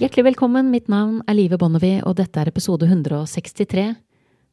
Hjertelig velkommen, mitt navn er Live Bonnevie, og dette er episode 163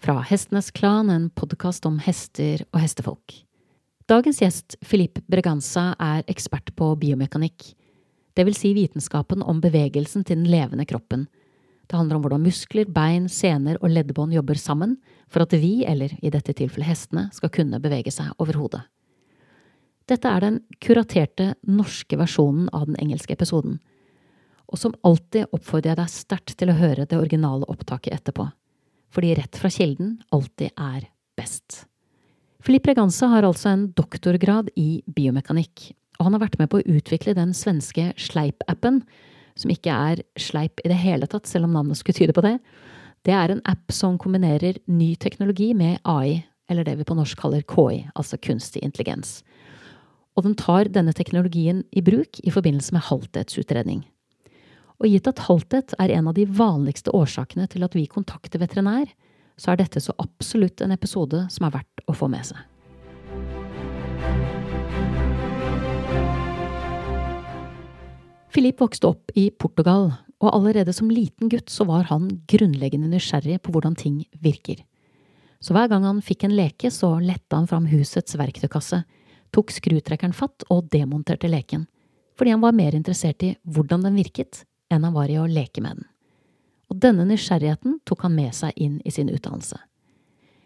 fra Hestenes Klan, en podkast om hester og hestefolk. Dagens gjest, Filip Breganza, er ekspert på biomekanikk, det vil si vitenskapen om bevegelsen til den levende kroppen. Det handler om hvordan muskler, bein, sener og leddbånd jobber sammen for at vi, eller i dette tilfellet hestene, skal kunne bevege seg over hodet. Dette er den kuraterte norske versjonen av den engelske episoden, og som alltid oppfordrer jeg deg sterkt til å høre det originale opptaket etterpå, fordi rett fra kilden alltid er best. Filip Reganza har altså en doktorgrad i biomekanikk, og han har vært med på å utvikle den svenske Sleip-appen, som ikke er sleip i det hele tatt, selv om navnet skulle tyde på det. Det er en app som kombinerer ny teknologi med AI, eller det vi på norsk kaller KI, altså kunstig intelligens. Og den tar denne teknologien i bruk i forbindelse med halthetsutredning. Og gitt at halthet er en av de vanligste årsakene til at vi kontakter veterinær, så er dette så absolutt en episode som er verdt å få med seg. Filip vokste opp i Portugal, og allerede som liten gutt så var han grunnleggende nysgjerrig på hvordan ting virker. Så hver gang han fikk en leke, så letta han fram husets verktøykasse, tok skrutrekkeren fatt og demonterte leken, fordi han var mer interessert i hvordan den virket, enn han var i å leke med den. Og denne nysgjerrigheten tok han med seg inn i sin utdannelse.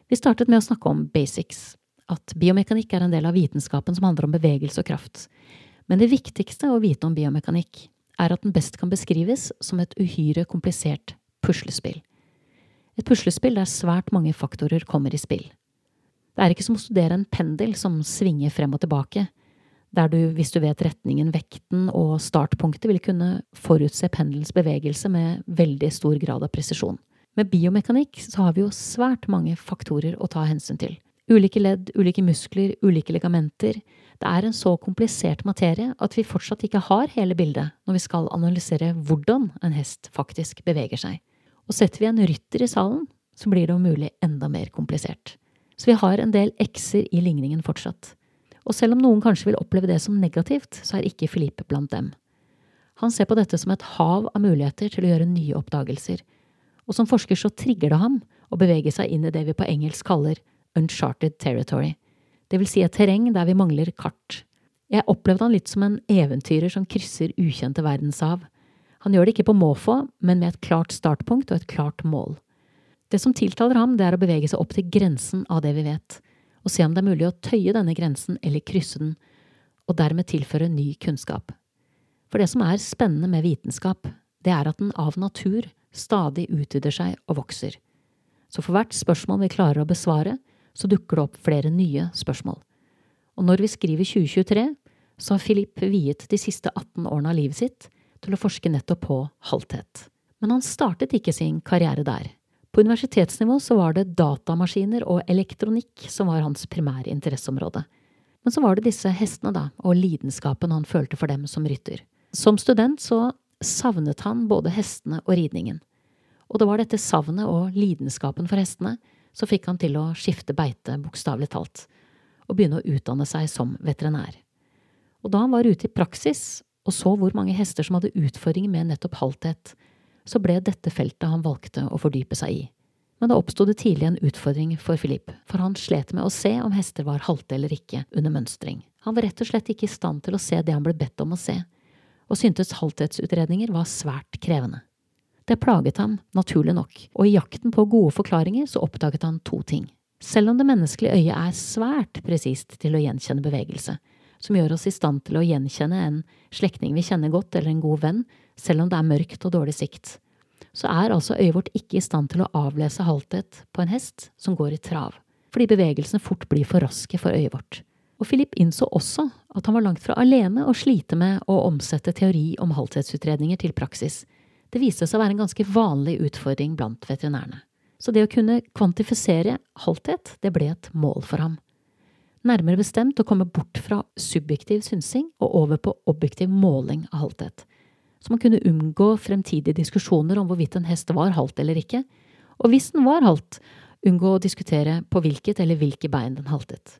Vi startet med å snakke om basics, at biomekanikk er en del av vitenskapen som handler om bevegelse og kraft, men det viktigste å vite om biomekanikk er at den best kan beskrives som et uhyre komplisert puslespill. Et puslespill der svært mange faktorer kommer i spill. Det er ikke som å studere en pendel som svinger frem og tilbake, der du, hvis du vet retningen, vekten og startpunktet, vil kunne forutse pendelens bevegelse med veldig stor grad av presisjon. Med biomekanikk så har vi jo svært mange faktorer å ta hensyn til. Ulike ledd, ulike muskler, ulike ligamenter, det er en så komplisert materie at vi fortsatt ikke har hele bildet når vi skal analysere hvordan en hest faktisk beveger seg. Og setter vi en rytter i salen, så blir det om mulig enda mer komplisert. Så vi har en del x-er i ligningen fortsatt. Og selv om noen kanskje vil oppleve det som negativt, så er ikke Filipe blant dem. Han ser på dette som et hav av muligheter til å gjøre nye oppdagelser, og som forsker så trigger det ham å bevege seg inn i det vi på engelsk kaller uncharted territory, det vil si et terreng der vi mangler kart. Jeg opplevde han litt som en eventyrer som krysser ukjente verdenshav. Han gjør det ikke på måfå, men med et klart startpunkt og et klart mål. Det som tiltaler ham, det er å bevege seg opp til grensen av det vi vet, og se om det er mulig å tøye denne grensen eller krysse den, og dermed tilføre ny kunnskap. For det som er spennende med vitenskap, det er at den av natur stadig utvider seg og vokser. Så for hvert spørsmål vi klarer å besvare, så dukker det opp flere nye spørsmål. Og når vi skriver 2023, så har Philip viet de siste 18 årene av livet sitt til å forske nettopp på halthet. Men han startet ikke sin karriere der. På universitetsnivå så var det datamaskiner og elektronikk som var hans primære interesseområde. Men så var det disse hestene, da, og lidenskapen han følte for dem som rytter. Som student så savnet han både hestene og ridningen. Og det var dette savnet og lidenskapen for hestene så fikk han til å skifte beite, bokstavelig talt, og begynne å utdanne seg som veterinær. Og da han var ute i praksis og så hvor mange hester som hadde utfordringer med nettopp halthet, så ble dette feltet han valgte å fordype seg i. Men da oppsto det tidlig en utfordring for Philip, for han slet med å se om hester var halte eller ikke under mønstring. Han var rett og slett ikke i stand til å se det han ble bedt om å se, og syntes halthetsutredninger var svært krevende. Det plaget ham, naturlig nok, og i jakten på gode forklaringer så oppdaget han to ting. Selv om det menneskelige øyet er svært presist til å gjenkjenne bevegelse, som gjør oss i stand til å gjenkjenne en slektning vi kjenner godt eller en god venn, selv om det er mørkt og dårlig sikt, så er altså øyet vårt ikke i stand til å avlese halthet på en hest som går i trav, fordi bevegelsene fort blir for raske for øyet vårt. Og Philip innså også at han var langt fra alene å slite med å omsette teori om halthetsutredninger til praksis, det viste seg å være en ganske vanlig utfordring blant veterinærene. Så det å kunne kvantifisere halthet, det ble et mål for ham. Nærmere bestemt å komme bort fra subjektiv synsing og over på objektiv måling av halthet. Så man kunne unngå fremtidige diskusjoner om hvorvidt en hest var halt eller ikke, og hvis den var halt, unngå å diskutere på hvilket eller hvilke bein den haltet.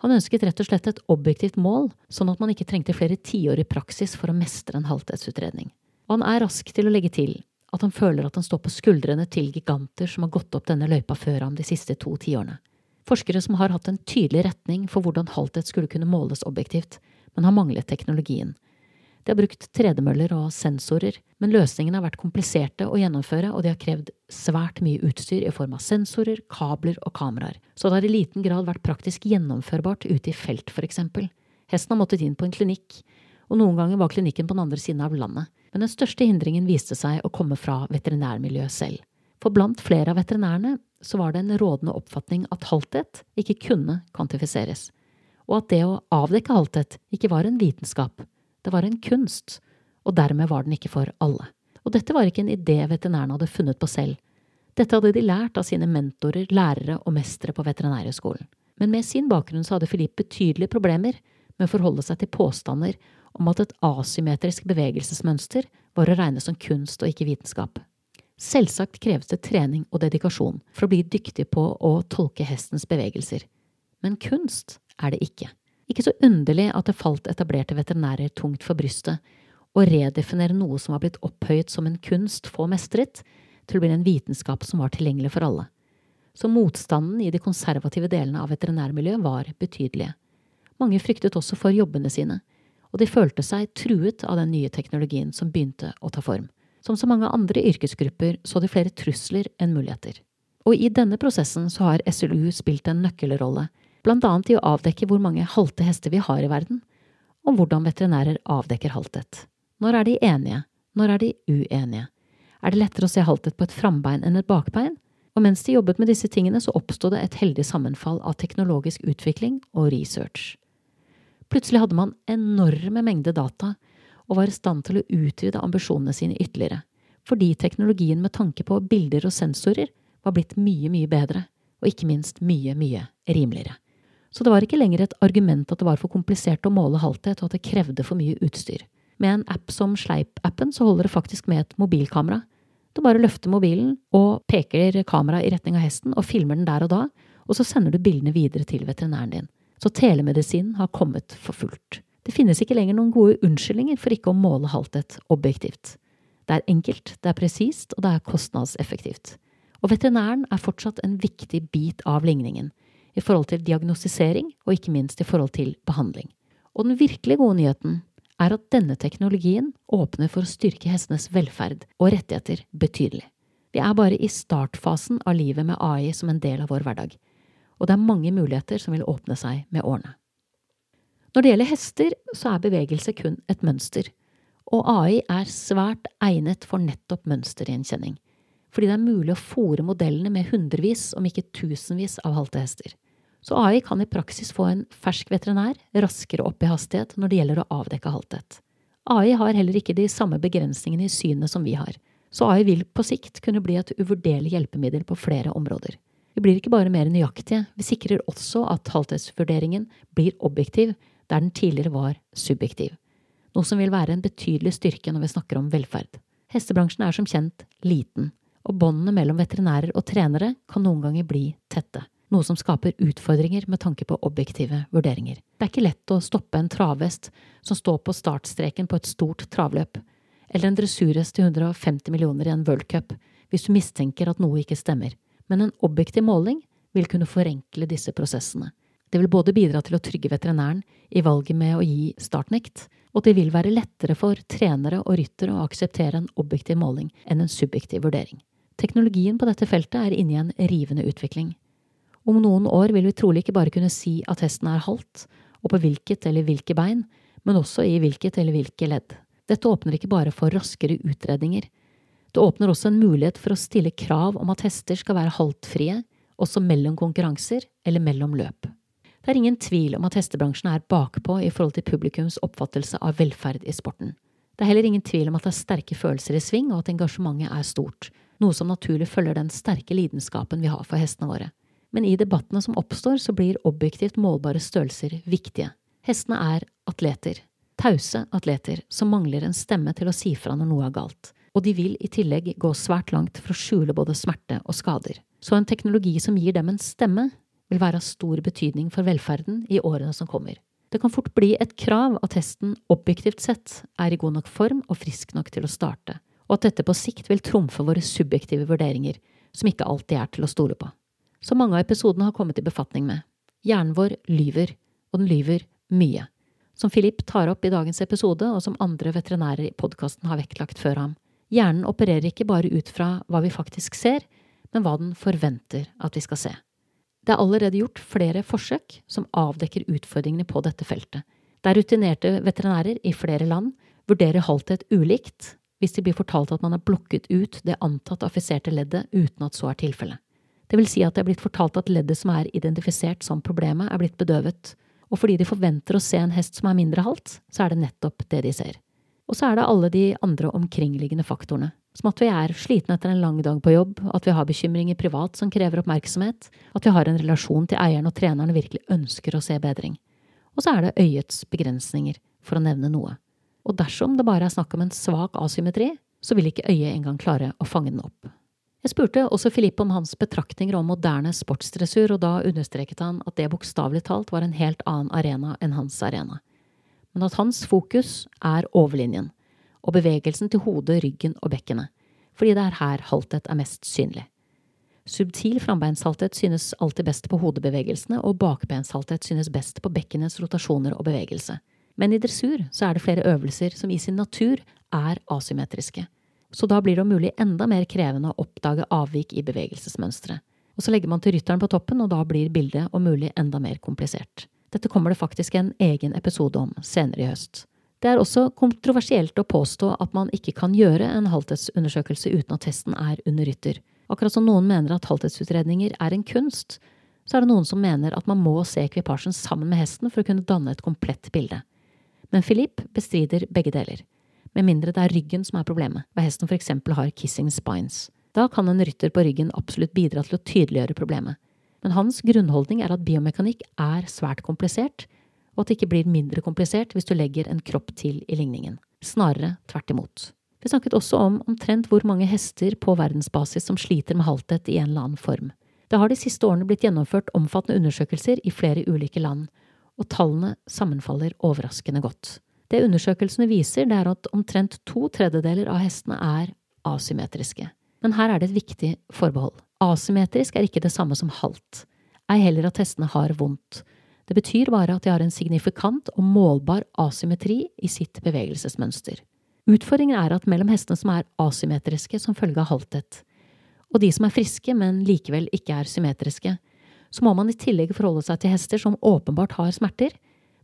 Han ønsket rett og slett et objektivt mål, sånn at man ikke trengte flere tiår i praksis for å mestre en halthetsutredning. Og han er rask til å legge til at han føler at han står på skuldrene til giganter som har gått opp denne løypa før ham de siste to tiårene. Forskere som har hatt en tydelig retning for hvordan halthet skulle kunne måles objektivt, men har manglet teknologien. De har brukt tredemøller og sensorer, men løsningene har vært kompliserte å gjennomføre, og de har krevd svært mye utstyr i form av sensorer, kabler og kameraer, så det har i liten grad vært praktisk gjennomførbart ute i felt, for eksempel. Hesten har måttet inn på en klinikk, og noen ganger var klinikken på den andre siden av landet, men den største hindringen viste seg å komme fra veterinærmiljøet selv. For blant flere av veterinærene så var det en rådende oppfatning at halthet ikke kunne kvantifiseres, og at det å avdekke halthet ikke var en vitenskap, det var en kunst, og dermed var den ikke for alle. Og dette var ikke en idé veterinærene hadde funnet på selv. Dette hadde de lært av sine mentorer, lærere og mestere på Veterinærhøgskolen. Men med sin bakgrunn så hadde Filip betydelige problemer med å forholde seg til påstander om at et asymmetrisk bevegelsesmønster var å regne som kunst og ikke vitenskap. Selvsagt kreves det trening og dedikasjon for å bli dyktig på å tolke hestens bevegelser, men kunst er det ikke. Ikke så underlig at det falt etablerte veterinærer tungt for brystet å redefinere noe som var blitt opphøyet som en kunst få mestret, til å bli en vitenskap som var tilgjengelig for alle. Så motstanden i de konservative delene av veterinærmiljøet var betydelige. Mange fryktet også for jobbene sine, og de følte seg truet av den nye teknologien som begynte å ta form. Som så mange andre yrkesgrupper så de flere trusler enn muligheter. Og i denne prosessen så har SLU spilt en nøkkelrolle, blant annet i å avdekke hvor mange halte hester vi har i verden, og hvordan veterinærer avdekker halthet. Når er de enige? Når er de uenige? Er det lettere å se halthet på et frambein enn et bakbein? Og mens de jobbet med disse tingene, så oppsto det et heldig sammenfall av teknologisk utvikling og research. Plutselig hadde man enorme mengder data og var i stand til å utvide ambisjonene sine ytterligere, fordi teknologien med tanke på bilder og sensorer var blitt mye, mye bedre, og ikke minst mye, mye rimeligere. Så det var ikke lenger et argument at det var for komplisert å måle halthet, og at det krevde for mye utstyr. Med en app som Sleip-appen så holder det faktisk med et mobilkamera. Du bare løfter mobilen og peker kameraet i retning av hesten og filmer den der og da, og så sender du bildene videre til veterinæren din. Så telemedisinen har kommet for fullt. Det finnes ikke lenger noen gode unnskyldninger for ikke å måle halthet objektivt. Det er enkelt, det er presist, og det er kostnadseffektivt. Og veterinæren er fortsatt en viktig bit av ligningen, i forhold til diagnostisering og ikke minst i forhold til behandling. Og den virkelig gode nyheten er at denne teknologien åpner for å styrke hestenes velferd og rettigheter betydelig. Vi er bare i startfasen av livet med AI som en del av vår hverdag og det er mange muligheter som vil åpne seg med årene. Når det gjelder hester, så er bevegelse kun et mønster, og AI er svært egnet for nettopp mønstergjenkjenning, fordi det er mulig å fòre modellene med hundrevis, om ikke tusenvis, av halte hester. Så AI kan i praksis få en fersk veterinær raskere opp i hastighet når det gjelder å avdekke halthet. AI har heller ikke de samme begrensningene i synet som vi har, så AI vil på sikt kunne bli et uvurderlig hjelpemiddel på flere områder. Vi blir ikke bare mer nøyaktige, vi sikrer også at halthetsvurderingen blir objektiv der den tidligere var subjektiv, noe som vil være en betydelig styrke når vi snakker om velferd. Hestebransjen er som kjent liten, og båndene mellom veterinærer og trenere kan noen ganger bli tette, noe som skaper utfordringer med tanke på objektive vurderinger. Det er ikke lett å stoppe en travhest som står på startstreken på et stort travløp, eller en dressurhest til 150 millioner i en World Cup, hvis du mistenker at noe ikke stemmer men en objektiv måling vil kunne forenkle disse prosessene. Det vil både bidra til å trygge veterinæren i valget med å gi startnekt, og det vil være lettere for trenere og ryttere å akseptere en objektiv måling enn en subjektiv vurdering. Teknologien på dette feltet er inne i en rivende utvikling. Om noen år vil vi trolig ikke bare kunne si at hesten er halt, og på hvilket eller hvilke bein, men også i hvilket eller hvilke ledd. Dette åpner ikke bare for raskere utredninger, det åpner også en mulighet for å stille krav om at hester skal være haltfrie, også mellom konkurranser eller mellom løp. Det er ingen tvil om at hestebransjen er bakpå i forhold til publikums oppfattelse av velferd i sporten. Det er heller ingen tvil om at det er sterke følelser i sving, og at engasjementet er stort, noe som naturlig følger den sterke lidenskapen vi har for hestene våre. Men i debattene som oppstår, så blir objektivt målbare størrelser viktige. Hestene er atleter. Tause atleter som mangler en stemme til å si fra når noe er galt og de vil i tillegg gå svært langt for å skjule både smerte og skader. Så en teknologi som gir dem en stemme, vil være av stor betydning for velferden i årene som kommer. Det kan fort bli et krav at hesten objektivt sett er i god nok form og frisk nok til å starte, og at dette på sikt vil trumfe våre subjektive vurderinger, som ikke alltid er til å stole på. Som mange av episodene har kommet i befatning med. Hjernen vår lyver, og den lyver mye. Som Philip tar opp i dagens episode, og som andre veterinærer i podkasten har vektlagt før ham. Hjernen opererer ikke bare ut fra hva vi faktisk ser, men hva den forventer at vi skal se. Det er allerede gjort flere forsøk som avdekker utfordringene på dette feltet, der rutinerte veterinærer i flere land vurderer halthet ulikt hvis de blir fortalt at man har blokket ut det antatt affiserte leddet uten at så er tilfellet. Det vil si at det er blitt fortalt at leddet som er identifisert som problemet, er blitt bedøvet, og fordi de forventer å se en hest som er mindre halt, så er det nettopp det de ser. Og så er det alle de andre omkringliggende faktorene, som at vi er slitne etter en lang dag på jobb, at vi har bekymringer privat som krever oppmerksomhet, at vi har en relasjon til eieren og treneren og virkelig ønsker å se bedring. Og så er det øyets begrensninger, for å nevne noe. Og dersom det bare er snakk om en svak asymmetri, så vil ikke øyet engang klare å fange den opp. Jeg spurte også Filippe om hans betraktninger om moderne sportsdressur, og da understreket han at det bokstavelig talt var en helt annen arena enn hans arena, men at hans fokus er overlinjen, og bevegelsen til hodet, ryggen og bekkenet, fordi det er her halthet er mest synlig. Subtil frambeinshalthet synes alltid best på hodebevegelsene, og bakbeinshalthet synes best på bekkenets rotasjoner og bevegelse. Men i dressur så er det flere øvelser som i sin natur er asymmetriske så da blir det om mulig enda mer krevende å oppdage avvik i bevegelsesmønsteret. Og så legger man til rytteren på toppen, og da blir bildet om mulig enda mer komplisert. Dette kommer det faktisk en egen episode om senere i høst. Det er også kontroversielt å påstå at man ikke kan gjøre en halvtidsundersøkelse uten at testen er under rytter. Akkurat som noen mener at halvtidsutredninger er en kunst, så er det noen som mener at man må se ekvipasjen sammen med hesten for å kunne danne et komplett bilde. Men Philippe bestrider begge deler med mindre det er ryggen som er problemet, hva hesten for eksempel har kissing spines. Da kan en rytter på ryggen absolutt bidra til å tydeliggjøre problemet. Men hans grunnholdning er at biomekanikk er svært komplisert, og at det ikke blir mindre komplisert hvis du legger en kropp til i ligningen. Snarere tvert imot. Vi snakket også om omtrent hvor mange hester på verdensbasis som sliter med halthet i en eller annen form. Det har de siste årene blitt gjennomført omfattende undersøkelser i flere ulike land, og tallene sammenfaller overraskende godt. Det undersøkelsene viser, det er at omtrent to tredjedeler av hestene er asymmetriske. Men her er det et viktig forbehold. Asymmetrisk er ikke det samme som halt, ei heller at hestene har vondt. Det betyr bare at de har en signifikant og målbar asymmetri i sitt bevegelsesmønster. Utfordringen er at mellom hestene som er asymmetriske som følge av halthet, og de som er friske, men likevel ikke er symmetriske, så må man i tillegg forholde seg til hester som åpenbart har smerter,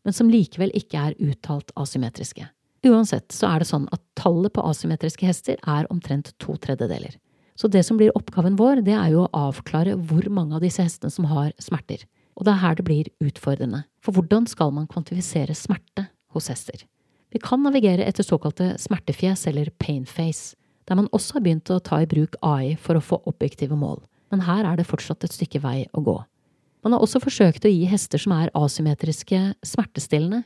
men som likevel ikke er uttalt asymmetriske. Uansett så er det sånn at tallet på asymmetriske hester er omtrent to tredjedeler. Så det som blir oppgaven vår, det er jo å avklare hvor mange av disse hestene som har smerter. Og det er her det blir utfordrende. For hvordan skal man kvantifisere smerte hos hester? Vi kan navigere etter såkalte smertefjes eller painface, der man også har begynt å ta i bruk AI for å få objektive mål. Men her er det fortsatt et stykke vei å gå. Man har også forsøkt å gi hester som er asymmetriske, smertestillende,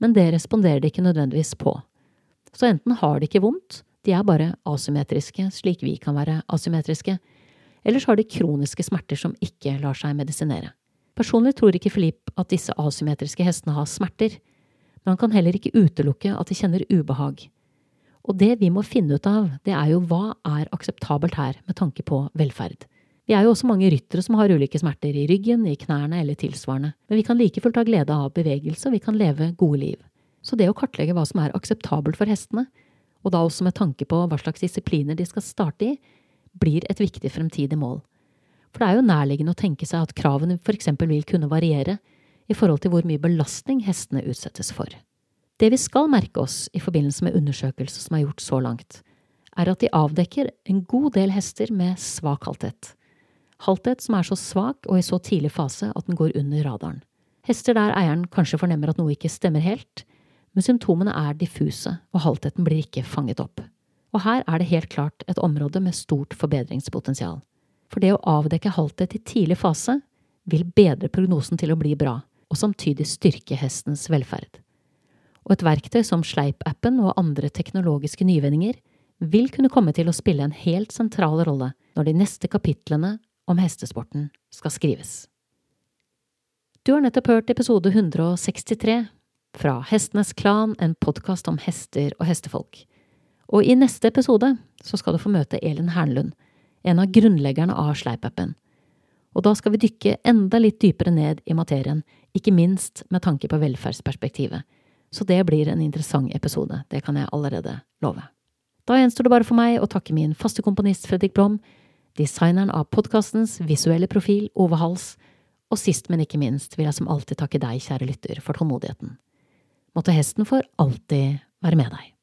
men det responderer de ikke nødvendigvis på. Så enten har de ikke vondt, de er bare asymmetriske, slik vi kan være asymmetriske, eller så har de kroniske smerter som ikke lar seg medisinere. Personlig tror ikke Filip at disse asymmetriske hestene har smerter, men han kan heller ikke utelukke at de kjenner ubehag. Og det vi må finne ut av, det er jo hva er akseptabelt her med tanke på velferd. Vi er jo også mange ryttere som har ulike smerter i ryggen, i knærne eller tilsvarende, men vi kan like fullt ha glede av bevegelse, og vi kan leve gode liv. Så det å kartlegge hva som er akseptabelt for hestene, og da også med tanke på hva slags disipliner de skal starte i, blir et viktig fremtidig mål. For det er jo nærliggende å tenke seg at kravene eksempel vil kunne variere i forhold til hvor mye belastning hestene utsettes for. Det vi skal merke oss i forbindelse med undersøkelser som er gjort så langt, er at de avdekker en god del hester med svak halthet halthet som er så svak og i så tidlig fase at den går under radaren. Hester der eieren kanskje fornemmer at noe ikke stemmer helt, men symptomene er diffuse og haltheten blir ikke fanget opp. Og her er det helt klart et område med stort forbedringspotensial. For det å avdekke halthet i tidlig fase vil bedre prognosen til å bli bra, og samtidig styrke hestens velferd. Og et verktøy som Sleip-appen og andre teknologiske nyvinninger vil kunne komme til å spille en helt sentral rolle når de neste kapitlene om hestesporten skal skrives. Du har nettopp hørt episode 163 fra Hestenes Klan, en podkast om hester og hestefolk. Og i neste episode så skal du få møte Elin Hernlund, en av grunnleggerne av Sleip-appen. Og da skal vi dykke enda litt dypere ned i materien, ikke minst med tanke på velferdsperspektivet. Så det blir en interessant episode, det kan jeg allerede love. Da gjenstår det bare for meg å takke min faste komponist Fredrik Blom, designeren av podkastens visuelle profil Ove Hals, og sist, men ikke minst, vil jeg som alltid takke deg, kjære lytter, for tålmodigheten. Måtte hesten for alltid være med deg.